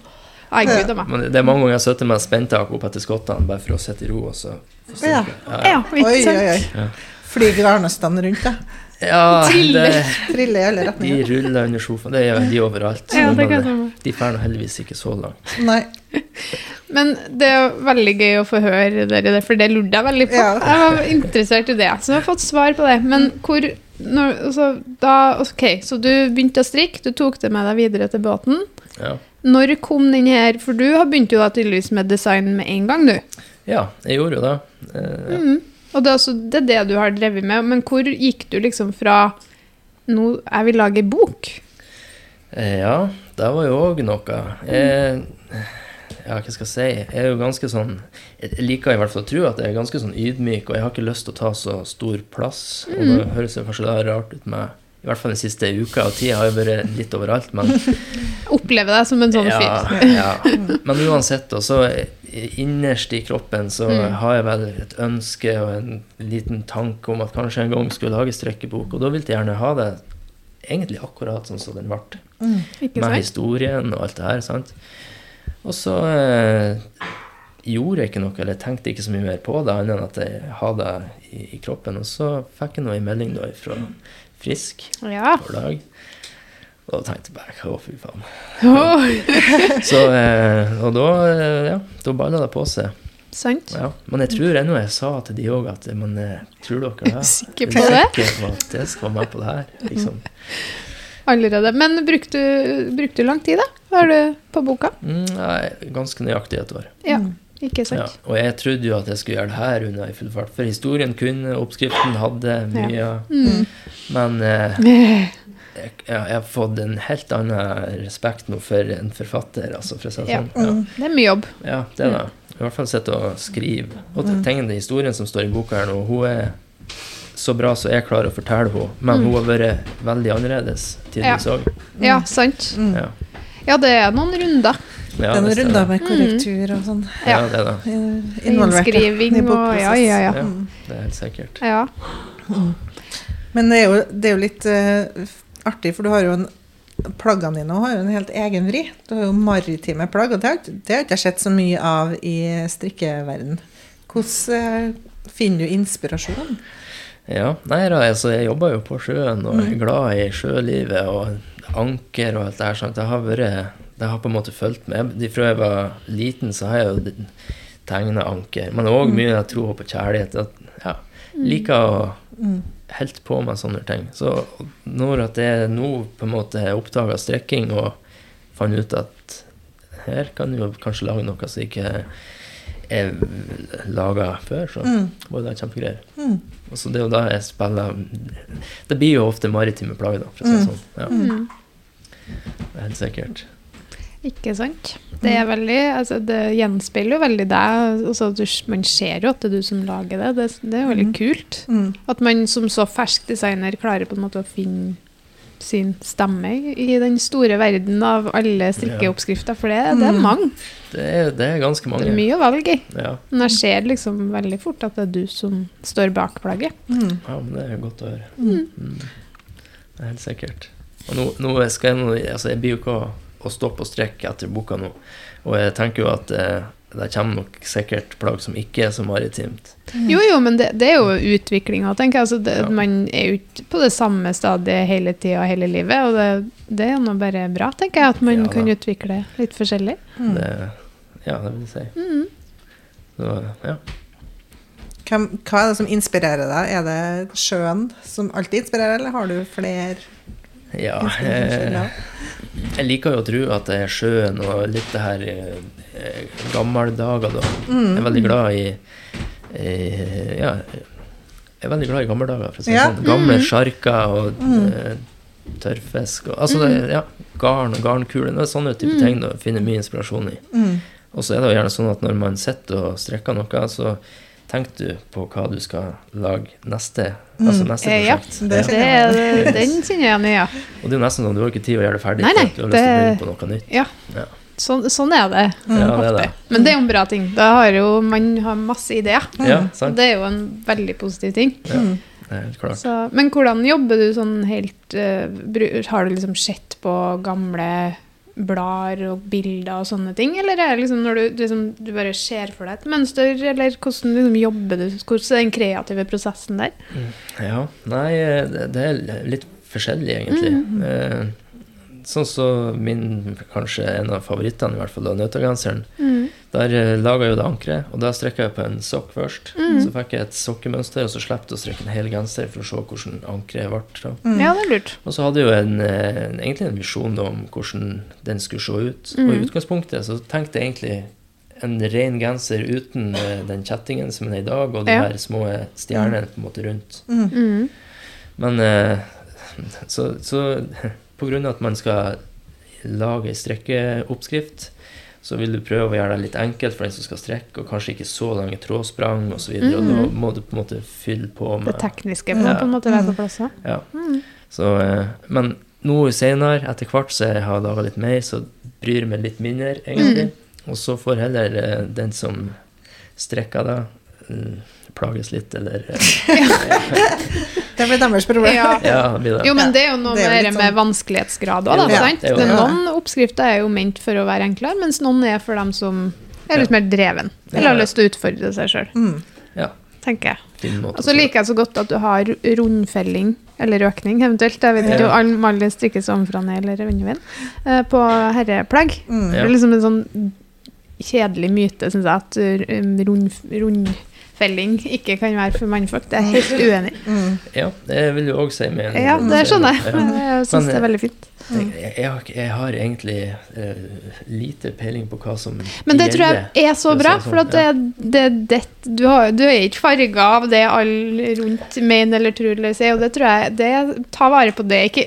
Ai, gud a. Men det er mange ganger jeg sitter med spenntak opp etter skottene bare for å sitte i ro. Og så, Ja. ja, Ja, Oi, oi, oi. Ja. Flyr garnestene rundt, da. Ja Triller. det, Triller de ruller under sofaen. Det gjør de overalt. Ja, det kan med. de drar nå heldigvis ikke så langt. Nei. Men det er veldig gøy å få høre dere, for det lurte jeg veldig på. Ja. Jeg var interessert i det, så jeg har fått svar på det. Men hvor når, altså, da, Ok, så du begynte å strikke, du tok det med deg videre til båten. Ja. Når kom den her For du har begynt jo da tydeligvis med design med en gang, du. ja, jeg gjorde jo det. Eh, ja. Mm. Og det er, også, det er det du har drevet med. Men hvor gikk du liksom fra Nå jeg vil lage bok. Eh, ja, det var jo òg noe. Jeg, ja, hva skal jeg si? Jeg er jo ganske sånn Jeg liker i hvert fall å tro at jeg er ganske sånn ydmyk, og jeg har ikke lyst til å ta så stor plass. Og det høres kanskje da rart ut med I hvert fall den siste uka og tida har jo vært litt overalt, men Oppleve deg som en sånn ja, fyr. ja. Men uansett, og så innerst i kroppen så Mm. har jeg vel et ønske og en liten tanke om at kanskje en gang skulle lage strekkebok, og da vil jeg gjerne ha det egentlig akkurat sånn som den ble. Mm. Med historien og alt det her. sant? Og så eh, gjorde jeg ikke noe, eller tenkte ikke så mye mer på det, annet enn at jeg hadde det i, i kroppen. Og så fikk jeg nå en melding da fra Frisk Ja. dag. Og da tenkte jeg bare å, fy faen. Oh. Så, eh, og da, eh, ja, da balla det på seg. sant? Ja. Men jeg tror ennå jeg sa til de òg at men eh, tror dere det? Sikker Er på det? Sikker på at jeg skal være med på det her? Liksom. Allerede. Men brukte du, brukte du lang tid, da? Var du på boka? Mm, nei, ganske nøyaktig et år. Ja. Ikke Ja. Og jeg trodde jo at jeg skulle gjøre det her unna i full fart, for historien kunne, oppskriften hadde mye. Mm. Men eh, jeg, jeg har fått en helt annen respekt nå for en forfatter, altså, for å si det Ja. sånn. Ja. Det er mye jobb. Ja, det er det. I hvert fall sitte og skrive. Og mm. den historien som står i boka her nå, hun er så bra som jeg klarer å fortelle henne, men hun har vært veldig annerledes tidligere òg. Ja, sant. Mm. Ja. Ja, det er noen runder. Ja, det er noen er runder med korrektur og sånn. Ja, Ja. det er det. Innskriving og. Ja, ja, ja. Ja, Mm. det er helt sikkert. ja. Men det er jo, det er jo litt uh, artig, for du har jo en Plaggene dine har jo en helt egen vri. Du har jo maritime plagg, og det har, det har ikke jeg sett så mye av i strikkeverden. Hvordan eh, finner du inspirasjon? Ja, nei da, altså jeg jobber jo på sjøen og er glad i sjølivet og anker og alt det her. sånn Det har vært, det har på en måte fulgt med. De Fra jeg var liten, så har jeg jo tegna anker. Men òg mye av tro på kjærlighet. At, ja, liker å helt på med sånne ting. Så når at jeg nå på en måte oppdaga strekking og fant ut at her kan du jo kanskje lage noe som ikke er laga før, så Mm. var det kjempegreier. Mm. Og så det er jo da jeg spiller Det blir jo ofte maritime plager, da, for å si det Mm. sånn. Ja, Mm. Det er helt sikkert. Ikke sant? Det er veldig, altså det gjenspeiler jo veldig deg. Altså du, man ser jo at det er du som lager det. Det, det er jo veldig kult. Mm. At man som så fersk designer klarer på en måte å finne sin stemme i den store verden av alle strikkeoppskrifter. For det, det er Mm. mange. Det er, det er ganske Det er mye å velge i. Ja, Men jeg ser liksom veldig fort at det er du som står bak plagget. Mm. ja, men det er godt å høre. Mm. Mm. Det er helt sikkert. Og nå, nå skal jeg, nå, altså jeg blir jo ikke å, å stoppe og strekke etter boka nå. Og jeg tenker jo at eh, det kommer nok sikkert plagg som ikke er så maritimt. Jo, jo, men det, det er jo utviklinga, tenker jeg. Altså, det, Ja. Man er jo ikke på det samme stadiet hele tida, hele livet. Og det, det er jo nå bare bra, tenker jeg, at man Ja kan utvikle litt forskjellig. Mm. Det, ja, det vil jeg si. Mm. Så, ja. Hva er det som inspirerer deg? Er det sjøen som alltid inspirerer, eller har du flere ja eh. Jeg liker jo å tro at det er sjøen og litt det her eh, gammeldager, da. Mm. Jeg er veldig glad i eh, Ja, jeg er veldig glad i gammeldager, for å si Ja. sånn. Gamle Mm. sjarker og Mm. eh, tørrfisk og Altså, det, ja, garn og garnkule. Det er sånne type Mm. ting du finner mye inspirasjon i. Mm. Og så er det jo gjerne sånn at når man sitter og strekker noe, så tenker du på hva du skal lage neste, Mm. altså neste Eh, ja. prosjekt. Det Det er, den kjenner jeg igjen i, ja. Og det er jo nesten sånn du har ikke tid å gjøre det ferdig. Nei, nei, du har lyst til å det- begynne på noe nytt. ja. Ja. Sånn, sånn er det. Mm. Ja, det er det. Men det er jo en bra ting. Da har jo man har masse ideer. Ja, Og sant. det er jo en veldig positiv ting. Ja, Mm. det er helt klart. Så, men hvordan jobber du sånn helt uh, Har du liksom sett på gamle blader og bilder og sånne ting? Eller er det liksom når du, liksom, du bare ser for deg et mønster, eller hvordan liksom jobber du? Hvordan er den kreative prosessen der? Ja, nei, det, det er litt forskjellig, egentlig. Mm. Eh, sånn som min, kanskje en av favorittene, i hvert fall, da, nøttegenseren. Mm. Der uh, laga jeg jo det ankeret, og da strikka jeg på en sokk først. Mm. Så fikk jeg et sokkemønster, og så slapp jeg å strekke en hel genser for å se hvordan ankeret ble. Mm. Ja, det er lurt. Og så hadde jeg jo en, eh, en, egentlig en visjon om hvordan den skulle se ut. Og i Mm. utgangspunktet så tenkte jeg egentlig en ren genser uten eh, den kjettingen som den er i dag, og de Ja. her små stjernene på en måte rundt. Mm. Mm. Men eh, så, så av at man skal lage ei strekkeoppskrift, så vil du prøve å gjøre det litt enkelt for den som skal strekke, og kanskje ikke så lange trådsprang osv. videre Og da Mhm. må du på en måte fylle på med Det tekniske må Ja. på en måte være på plass. ja. ja. Mm. Så, eh, men nå senere, etter hvert så jeg har laga litt mer, så bryr jeg meg litt mindre, egentlig. Og så får heller eh, den som strekker det, mm, plages litt, eller eh, Det blir deres problem. Ja. Ja, det blir det. Jo, men det er jo noe er jo med, med sånn- vanskelighetsgrad òg, da. Ja, er noen oppskrifter er jo ment for å være enklere, mens noen er for dem som er litt mer dreven. Eller har lyst til å utfordre seg sjøl, Mm. Tenker jeg. Og så liker jeg så godt at du har rundfelling, eller økning eventuelt, jeg vet ikke om alle strikkes ovenfra ned eller vennevinn, eh, på herreplagg. Mm. Det er liksom en sånn kjedelig myte, syns jeg, at rund, rund, rundfelling ikke kan være for mannfolk. Det er jeg helt uenig i. Mm. Ja, det vil du òg si med en Ja, det skjønner jeg. Ja. Jeg syns det er veldig fint. Jeg, jeg, har, jeg har egentlig uh, lite peiling på hva som Men det tror jeg er så bra, sånn, for at det, det, det, du, har, du er ikke farga av det alle rundt mener eller tror eller sier, og det tror jeg det, Ta vare på det. Ikke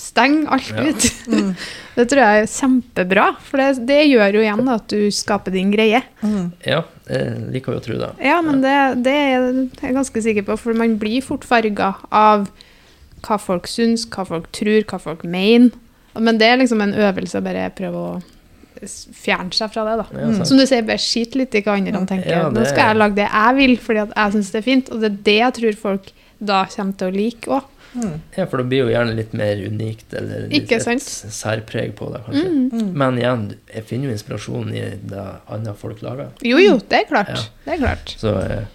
steng alt Ja. ut. Mm. Det tror jeg er kjempebra, for det, det gjør jo igjen at du skaper din greie. Mm. Ja, jeg liker jo å tro det. Ja, men det, det er jeg ganske sikker på, for man blir fort farga av hva folk syns, hva folk tror, hva folk mener. Men det er liksom en øvelse å bare prøve å fjerne seg fra det, da. Ja. Som du sier, bare skit litt i hva andre tenker. Ja, Nå skal jeg lage det jeg vil, fordi at jeg syns det er fint. Og det er det jeg tror folk da kommer til å like òg. Mm. Ja, for det blir jo gjerne litt mer unikt, eller litt, et særpreg på det, kanskje. Mm. Mm. Men igjen, jeg finner jo inspirasjon i det andre folk lager. Jo, jo, det er klart. Ja. Det er klart. Så eh,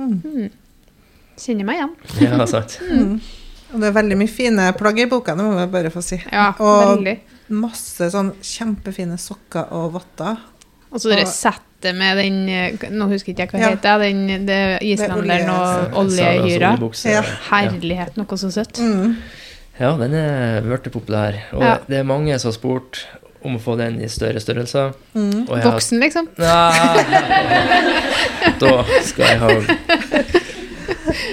Mm. Mm. Kjenner meg igjen. ja, sant. Mm. Og det er veldig mye fine plagg i boka, det må jeg bare få si. Ja, Og- veldig. Masse sånn kjempefine sokker og votter. Og så det settet med den Nå husker ikke jeg hva Ja. heter den, det islenderen og oljehyra. Ja. Herlighet, noe så søtt. Mm. Ja, den er blitt populær. Og Ja. det er mange som har spurt om å få den i større størrelser. Mm. Voksen, liksom. Ja, Da skal jeg ha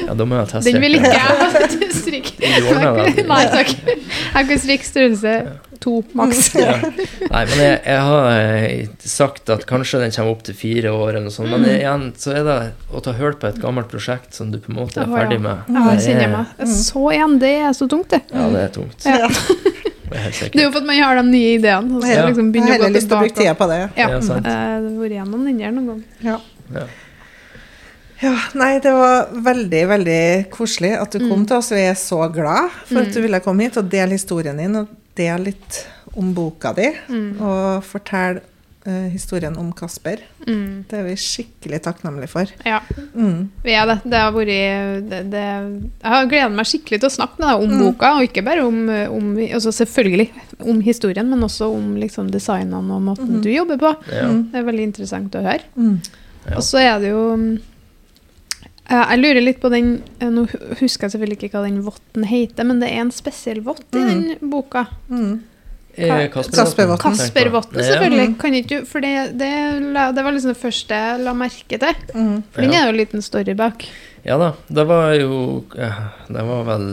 Ja, da må jeg teststrikke. Den vil ikke jeg. Du ordner. Nei takk. Jeg kan stryke størrelse to, maks. Ja. Nei, men jeg, jeg har eh, sagt at kanskje den kommer opp til fire år, eller noe sånt. Men Mm. igjen så er det å ta hull på et gammelt prosjekt som du på en måte er ferdig med. Ja, jeg kjenner er- meg. Så igjen, det er så tungt, det. Ja, det er tungt. Ja. Det er Det er jo for at man har de nye ideene. Så Ja. liksom Jeg har heller lyst til å bruke tida på det. Ja, Ja, sant. eh, det har vært gjennom den der noen gang. Ja. Ja. Ja, nei, det var veldig, veldig koselig at du kom Mm. til oss. Vi er så glad for at Mm. du ville komme hit og dele historien din, og dele litt om boka di, Mm. og fortelle uh, historien om Kasper. Mm. Det er vi skikkelig takknemlige for. Ja, Mm. vi er det. Det har vært det, det, Jeg har gledet meg skikkelig til å snakke med deg om Mm. boka, og ikke bare om, om altså Selvfølgelig om historien, men også om liksom, designene og måten Mhm. du jobber på. Ja. Mm. Det er veldig interessant å høre. Mm. Ja. Og så er det jo mm, Jeg lurer litt på den eh, Nå husker jeg selvfølgelig ikke hva den votten heter, men det er en spesiell vott i Mm. den boka. Mm. Eh, Kaspervotten. Kaspervotten, selvfølgelig. Kan ikke For det, det, det var liksom det første jeg la merke til. Mm. For den er jo en liten story bak. Ja da, det var jo eh, Det var vel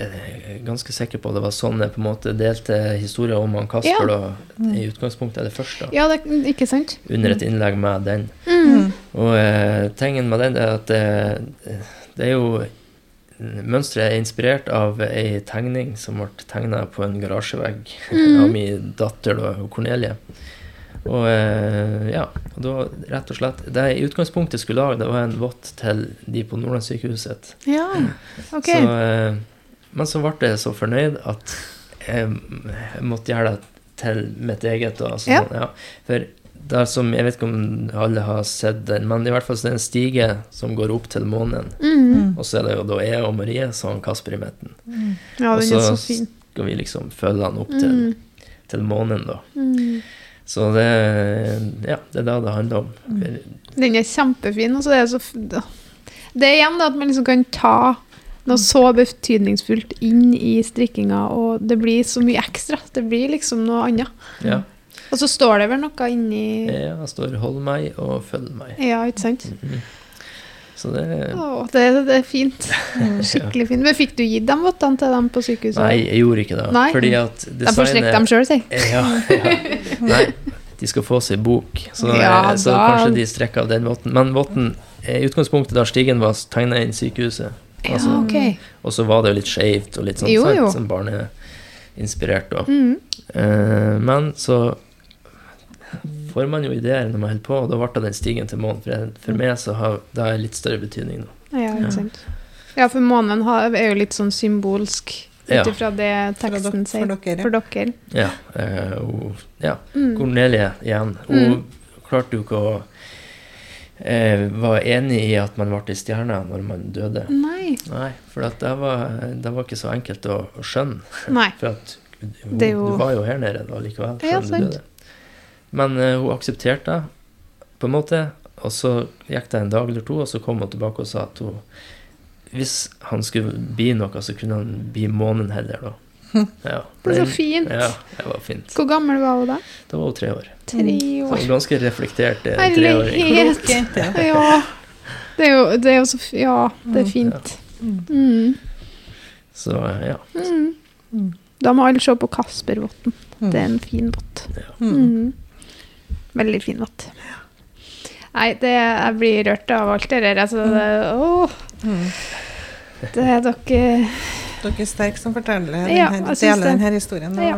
jeg er ganske sikker på det var sånn jeg på en måte delte historier om han Kasper Ja. da, i utgangspunktet, eller først, da, Ja, det, ikke sant? under et innlegg med den. Mm. Og eh, tingen med den er at det, det er jo Mønsteret er inspirert av ei tegning som ble tegna på en garasjevegg Mm. av min datter da, Cornelie. Og eh, ja, og da rett og slett Det jeg i utgangspunktet skulle lage, det var en vott til de på Nordlandssykehuset. Ja, ok. Så, eh, men så ble jeg så fornøyd at jeg, jeg måtte gjøre det til mitt eget. Da, altså, Ja. ja. For det er som, Jeg vet ikke om alle har sett den, men i hvert fall så er det en stige som går opp til månen. Mm. Og så er det jo da jeg og Marie, som har Kasper i midten. Ja, og så så skal vi liksom følge han opp til, Mm. til månen, da. Mm. Så det, ja, det er det det handler om. For, Den er kjempefin. Og så er det så Det er igjen da, at man liksom kan ta noe så betydningsfullt inn i strikkinga, og det blir så mye ekstra. Det blir liksom noe annet. ja, Og så står det vel noe inni ja, det står 'hold meg' og 'følg meg'. Ja, ikke sant? Mhm. Så det Å, det, det er fint. Skikkelig fint. Men fikk du gitt dem vottene til dem på sykehuset? Nei, jeg gjorde ikke det. Nei. Fordi at designet De får strekke dem sjøl, si. Ja, ja. Nei, de skal få seg bok. Så, Ja, så kanskje de strekker av den votten. Men votten i utgangspunktet da stigen var tegna inn sykehuset. Ja, Altså, ok. Og så var det jo litt skeivt og litt sånn, Jo, jo. sånn barneinspirert. Mm. Eh, men så får man jo ideer når man holder på, og da ble den stigen til månen. For, jeg- for meg så har det har litt større betydning nå. Ja, ikke sant. Ja, for månen er jo litt sånn symbolsk ut Ja. ifra det teksten sier. for dere. For dere. Ja. eh, og, ja. Mm. Cornelie igjen. Hun klarte jo ikke å eh, Var enig i at man ble stjerne når man døde. Nei. Nei, for at det, var, det var ikke så enkelt å, å skjønne. Nei. For at hun, jo- du var jo her nede da likevel, Ja, sant. Men eh, hun aksepterte det, på en måte. Og så gikk det en dag eller to, og så kom hun tilbake og sa at hun Hvis han skulle bli noe, så kunne han bli månen heller, da. Ja, Det er så fint. Ja, det var fint. Hvor gammel var hun da? Da var hun tre år. Tre år. Så ganske reflektert eh, treåring. Herlighet! Ja. Det er jo, det er jo så f- Ja, det er fint. Mm. Mm. Så eh, ja. Mm. Mm. Da må alle se på Kaspervotten. Mm. Det er en fin vott. Ja. Mm. Veldig fin vott. Nei, det, jeg blir rørt av alt det der. Altså, det, åh, Mm. det er dere Dere er sterke som forteller denne, Ja, deler denne historien. Da, Ja.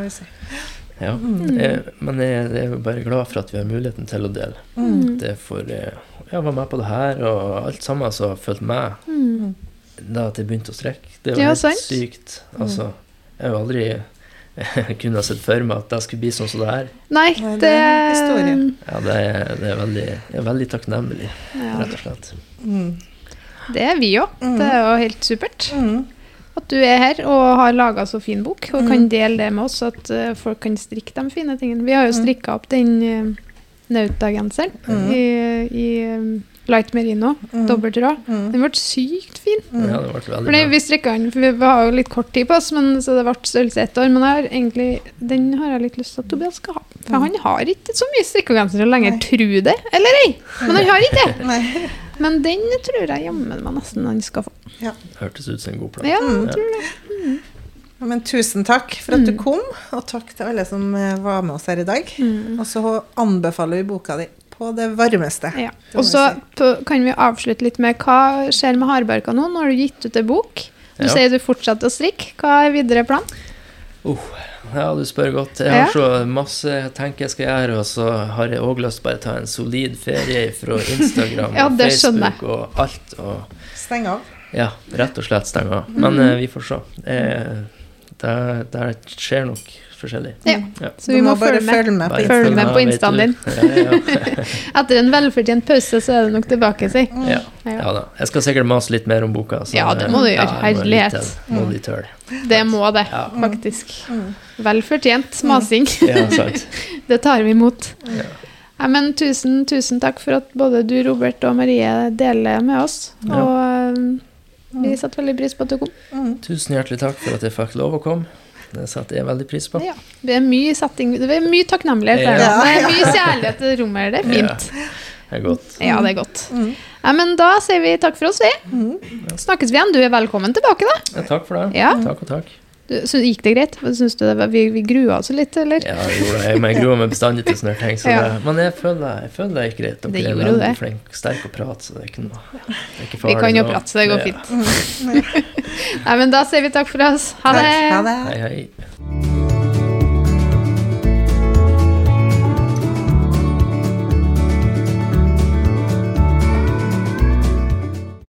ja. Mm. Jeg, men jeg, jeg er bare glad for at vi har muligheten til å dele. Mm. Det for eh, Jeg var med på det her, og alt sammen som har fulgt med mm. da at jeg begynte å strekke. Det var Ja, helt sant. sykt. Altså, jeg har jo aldri kunne ha sett for meg at det skulle bli sånn som det her. Nei, det er. Ja, det er, det er veldig, jeg er veldig takknemlig, ja, rett og slett. Mm. Det er vi òg. Mm. Det er jo helt supert Mm. at du er her og har laga så fin bok, og Mm. kan dele det med oss, så at eh, folk kan strikke de fine tingene. Vi har jo Mm. strikka opp den uh, nautagenseren Mm. i, i um, light merino, Mm. dobbelttråd. Mm. Den ble sykt fin. Mm. Ja, det ble veldig For det, vi strikka den, for vi har jo litt kort tid på oss, men, så det ble størrelse ett år. Men har egentlig, den har jeg litt lyst til at Tobias skal ha. For Mm. han har ikke så mye strikkegensere lenger, tru det eller ei. Men han har ikke det. Men den tror jeg jammen meg nesten han skal få. Hørtes ut som en god plan. Ja, Mm. jeg tror det. Mm. Men tusen takk for at du Mm. kom, og takk til alle som eh, var med oss her i dag. Mm. Og så anbefaler vi boka di på det varmeste. Ja. Og så si. kan vi avslutte litt med hva skjer med hardbarka nå? Nå har du gitt ut en bok. Du Ja. sier du fortsetter å strikke. Hva er videre plan? Ja, du spør godt. Jeg har så masse jeg tenker jeg skal gjøre, og så har jeg òg lyst til bare ta en solid ferie fra Instagram Ja, og Facebook og alt. Og Steng av. ja, rett og slett stenge av. Men mm. eh, vi får se. Eh, det, det skjer nok forskjellig. Ja. Ja. Så vi må må bare følge med. følge med. Bare på Følg følg med på instaen din. Etter en velfortjent pause så er det nok tilbake, si. ja. ja da. Jeg skal sikkert mase litt mer om boka. så- Ja, det må du gjøre. må litt Herlighet. Må litt tøl. Det må det, Ja. faktisk. Mm. Velfortjent masing. Det tar vi imot. Ja. Ja, men tusen, tusen takk for at både du, Robert og Marie deler med oss. Og ja. vi setter veldig pris på at du kom. Mm. Tusen hjertelig takk for at jeg fikk lov å komme. Det setter jeg veldig pris på. Ja, det er mye setting, det er mye takknemlighet der. Ja. Det er mye kjærlighet til rommet. Det er fint. Det er godt. Ja, det er godt. Mm. Ja, men da sier vi takk for oss, vi. Mm. Snakkes vi igjen. Du er velkommen tilbake, da. Ja, takk for det. Ja. Takk og takk. Du, så gikk det greit? Syns du det var, vi, vi grua oss litt, eller? Ja, jeg gjorde det. Jeg, men jeg gruer meg bestandig til sånne ting. Så Ja. det, men jeg føler, jeg føler det gikk greit. Dere Det er gjorde veldig det. flinke, sterke å prate, så det er ikke noe det er ikke Vi kan jo prate, så det går Ja. fint. Nei, men da sier vi takk for oss. Ha det. Takk. Ha det. Hei, hei.